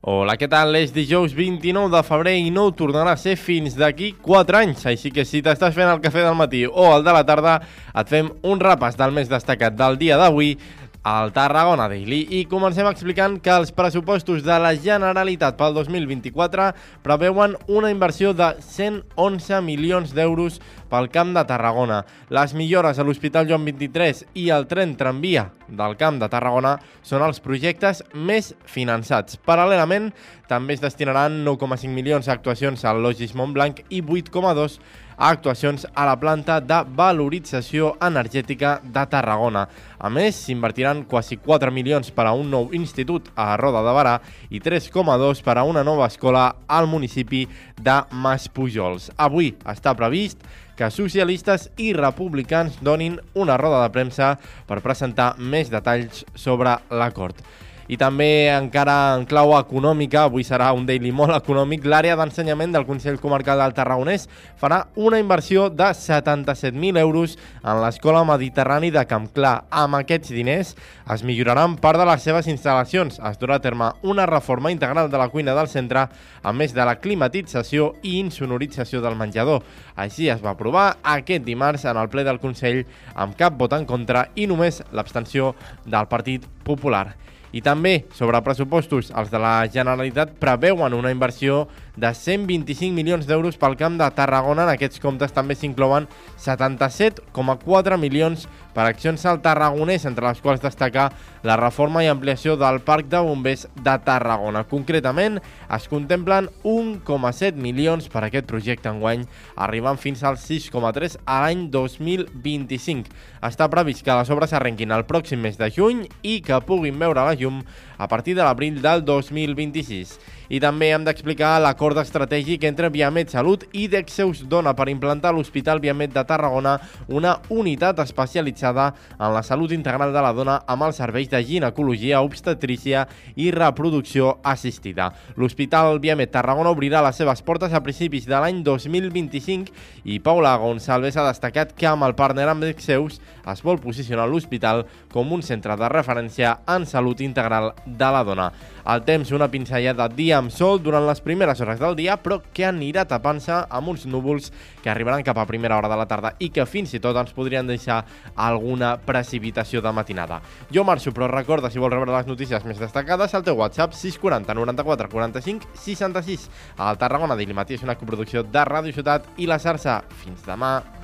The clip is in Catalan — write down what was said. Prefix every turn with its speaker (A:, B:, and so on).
A: Hola, què tal? És dijous 29 de febrer i no ho tornarà a ser fins d'aquí 4 anys. Així que si t'estàs fent el cafè del matí o el de la tarda, et fem un repàs del més destacat del dia d'avui al Tarragona Daily i comencem explicant que els pressupostos de la Generalitat pel 2024 preveuen una inversió de 111 milions d'euros pel Camp de Tarragona. Les millores a l'Hospital Joan 23 i el tren tramvia del Camp de Tarragona són els projectes més finançats. Paral·lelament, també es destinaran 9,5 milions a actuacions al Logis Montblanc i 8,2 a actuacions a la planta de valorització energètica de Tarragona. A més, s'invertiran quasi 4 milions per a un nou institut a Roda de Barà i 3,2 per a una nova escola al municipi de Maspujols. Avui està previst que socialistes i republicans donin una roda de premsa per presentar més detalls sobre l'acord. I també encara en clau econòmica, avui serà un daily molt econòmic, l'àrea d'ensenyament del Consell Comarcal del Tarragonès farà una inversió de 77.000 euros en l'Escola Mediterrani de Campclar. Amb aquests diners es milloraran part de les seves instal·lacions. Es durà a terme una reforma integral de la cuina del centre, a més de la climatització i insonorització del menjador. Així es va aprovar aquest dimarts en el ple del Consell amb cap vot en contra i només l'abstenció del Partit Popular. I també, sobre pressupostos, els de la Generalitat preveuen una inversió de 125 milions d'euros pel Camp de Tarragona. En aquests comptes també s'inclouen 77,4 milions per accions al Tarragonès, entre les quals destacar la reforma i ampliació del Parc de Bombers de Tarragona. Concretament, es contemplen 1,7 milions per aquest projecte enguany, arribant fins als 6,3 a l'any 2025. Està previst que les obres arrenquin el pròxim mes de juny i que puguin veure la llum a partir de l'abril del 2026. I també hem d'explicar l'acord estratègic entre Viamet Salut i Dexeus Dona per implantar a l'Hospital Viamet de Tarragona una unitat especialitzada en la salut integral de la dona amb els serveis de ginecologia, obstetrícia i reproducció assistida. L'Hospital Viamet Tarragona obrirà les seves portes a principis de l'any 2025 i Paula Gonçalves ha destacat que amb el partner amb Dexeus es vol posicionar l'hospital com un centre de referència en salut integral de la dona. El temps, una pinzellada dia amb sol durant les primeres hores del dia, però que anirà tapant-se amb uns núvols que arribaran cap a primera hora de la tarda i que fins i tot ens podrien deixar alguna precipitació de matinada. Jo marxo, però recorda, si vols rebre les notícies més destacades, al teu WhatsApp 640 94 45 66. El Tarragona Daily Matí és una coproducció de Ràdio Ciutat i la Sarsa. Fins demà.